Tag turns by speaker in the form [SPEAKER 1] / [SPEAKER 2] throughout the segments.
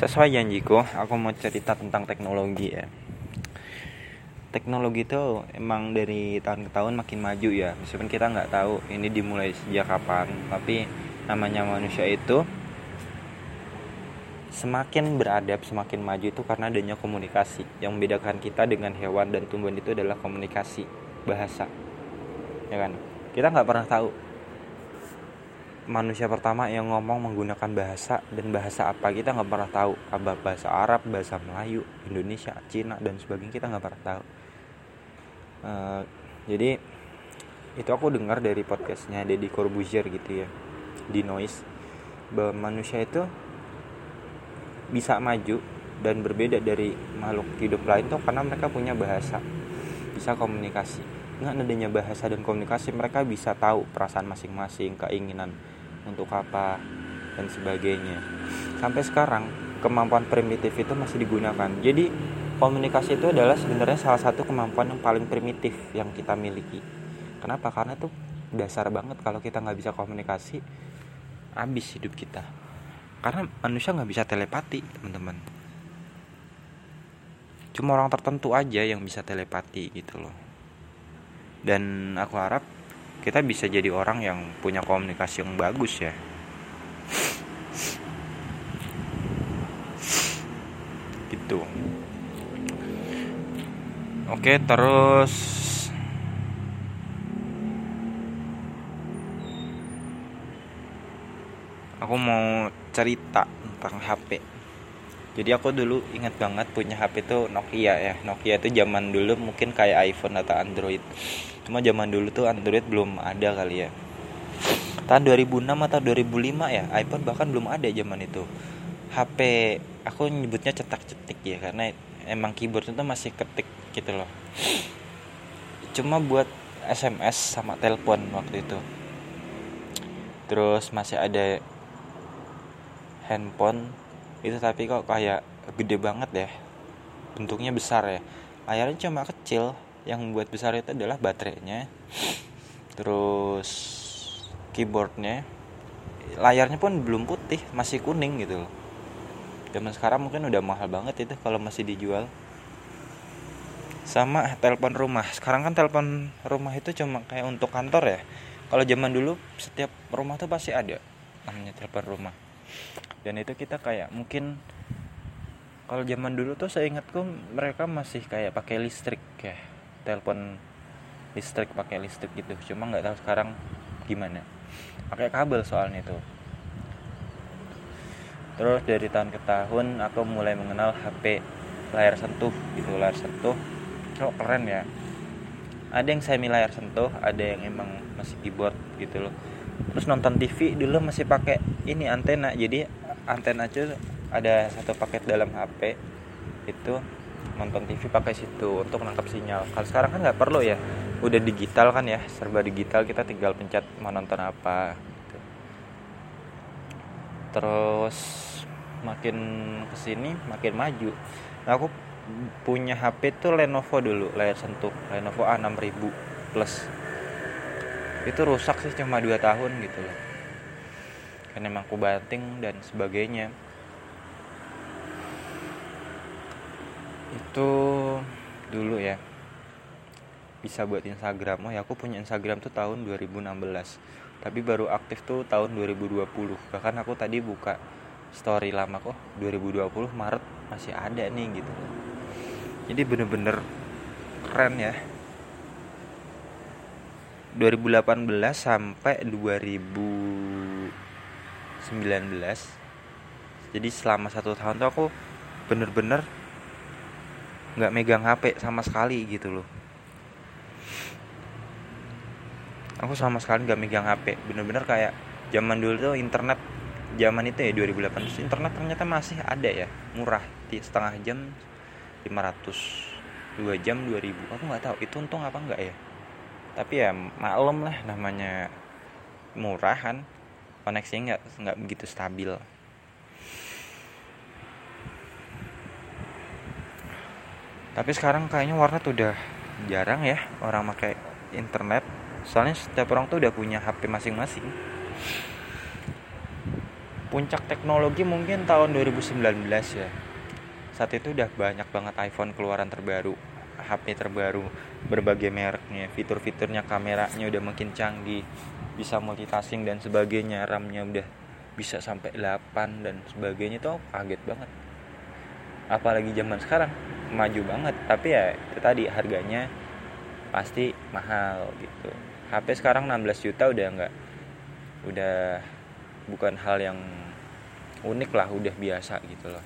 [SPEAKER 1] sesuai janjiku aku mau cerita tentang teknologi ya. Teknologi itu emang dari tahun ke tahun makin maju ya. Meskipun kita nggak tahu ini dimulai sejak kapan tapi namanya manusia itu semakin beradab semakin maju itu karena adanya komunikasi. Yang membedakan kita dengan hewan dan tumbuhan itu adalah komunikasi bahasa. Ya kan? Kita nggak pernah tahu manusia pertama yang ngomong menggunakan bahasa dan bahasa apa kita nggak pernah tahu. Apa bahasa Arab bahasa Melayu Indonesia Cina dan sebagainya kita nggak pernah tahu. Uh, jadi itu aku dengar dari podcastnya Deddy Corbuzier gitu ya di Noise bahwa manusia itu bisa maju dan berbeda dari makhluk hidup lain tuh karena mereka punya bahasa bisa komunikasi. Dengan adanya bahasa dan komunikasi mereka bisa tahu perasaan masing-masing keinginan untuk apa dan sebagainya. Sampai sekarang kemampuan primitif itu masih digunakan. Jadi komunikasi itu adalah sebenarnya salah satu kemampuan yang paling primitif yang kita miliki. Kenapa? Karena itu dasar banget kalau kita nggak bisa komunikasi habis hidup kita. Karena manusia nggak bisa telepati teman-teman. Cuma orang tertentu aja yang bisa telepati gitu loh. Dan aku harap kita bisa jadi orang yang punya komunikasi yang bagus ya. Gitu. Oke, terus. Aku mau cerita tentang HP. Jadi aku dulu ingat banget punya HP itu Nokia ya. Nokia itu zaman dulu mungkin kayak iPhone atau Android. Cuma zaman dulu tuh Android belum ada kali ya. Tahun 2006 atau 2005 ya, iPhone bahkan belum ada zaman itu. HP aku nyebutnya cetak-cetik ya karena emang keyboard itu masih ketik gitu loh cuma buat SMS sama telepon waktu itu terus masih ada handphone itu tapi kok kayak gede banget ya. Bentuknya besar ya. Layarnya cuma kecil. Yang buat besar itu adalah baterainya. Terus keyboardnya. Layarnya pun belum putih masih kuning gitu loh. Zaman sekarang mungkin udah mahal banget itu kalau masih dijual. Sama telepon rumah. Sekarang kan telepon rumah itu cuma kayak untuk kantor ya. Kalau zaman dulu setiap rumah tuh pasti ada namanya telepon rumah dan itu kita kayak mungkin kalau zaman dulu tuh saya ingatku mereka masih kayak pakai listrik ya telepon listrik pakai listrik gitu. Cuma nggak tahu sekarang gimana. Pakai kabel soalnya itu. Terus dari tahun ke tahun aku mulai mengenal HP layar sentuh gitu layar sentuh. Kok keren ya? Ada yang semi layar sentuh ada yang emang masih keyboard gitu loh. Terus nonton TV dulu masih pakai ini antena jadi antena aja ada satu paket dalam HP itu nonton TV pakai situ untuk menangkap sinyal. Kalau sekarang kan nggak perlu ya udah digital kan ya serba digital kita tinggal pencet mau nonton apa. Gitu. terus makin ke sini makin maju. Nah, aku punya HP tuh Lenovo dulu layar sentuh Lenovo A6000 plus. Itu rusak sih cuma 2 tahun gitu loh emang aku banting dan sebagainya. Itu dulu ya. Bisa buat Instagram. Oh ya aku punya Instagram tuh tahun 2016 tapi baru aktif tuh tahun 2020 bahkan aku tadi buka story lama kok. 2020 Maret masih ada nih gitu. Jadi bener-bener keren ya. 2018 sampai 2019 jadi selama satu tahun tuh aku bener-bener nggak megang HP sama sekali gitu loh. Aku sama sekali nggak megang HP bener-bener kayak zaman dulu tuh internet zaman itu ya 2018 internet ternyata masih ada ya murah. Setengah jam 500 dua jam 2000 aku nggak tahu itu untung apa enggak ya. Tapi ya maklum lah namanya murah kan koneksinya nggak nggak begitu stabil. Tapi sekarang kayaknya warnet udah jarang ya orang pakai internet. Soalnya setiap orang tuh udah punya HP masing-masing. Puncak teknologi mungkin tahun 2019 ya. Saat itu udah banyak banget iPhone keluaran terbaru HP terbaru berbagai mereknya fitur-fiturnya kameranya udah makin canggih bisa multitasking dan sebagainya RAM-nya udah bisa sampai 8 dan sebagainya tuh kaget banget. Apalagi zaman sekarang maju banget. Tapi ya itu tadi harganya pasti mahal gitu. HP sekarang 16 juta udah enggak udah bukan hal yang unik lah udah biasa gitu loh.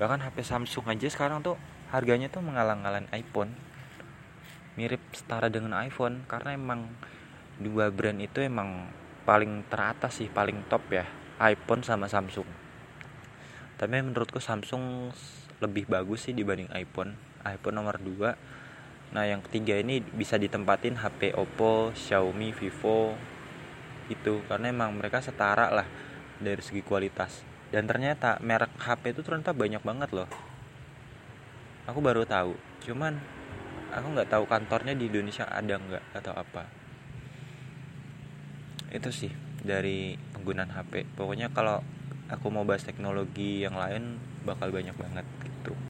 [SPEAKER 1] Bahkan HP Samsung aja sekarang tuh harganya tuh mengalang-alang iPhone. Mirip setara dengan iPhone karena emang dua brand itu emang paling teratas sih paling top ya. iPhone sama Samsung. Tapi menurutku Samsung lebih bagus sih dibanding iPhone. iPhone nomor 2 nah yang ketiga ini bisa ditempatin HP Oppo Xiaomi Vivo itu karena emang mereka setara lah dari segi kualitas. Dan ternyata merek HP itu ternyata banyak banget loh. Aku baru tahu. Cuman aku nggak tahu kantornya di Indonesia ada nggak atau apa itu sih dari penggunaan HP pokoknya kalau aku mau bahas teknologi yang lain bakal banyak banget gitu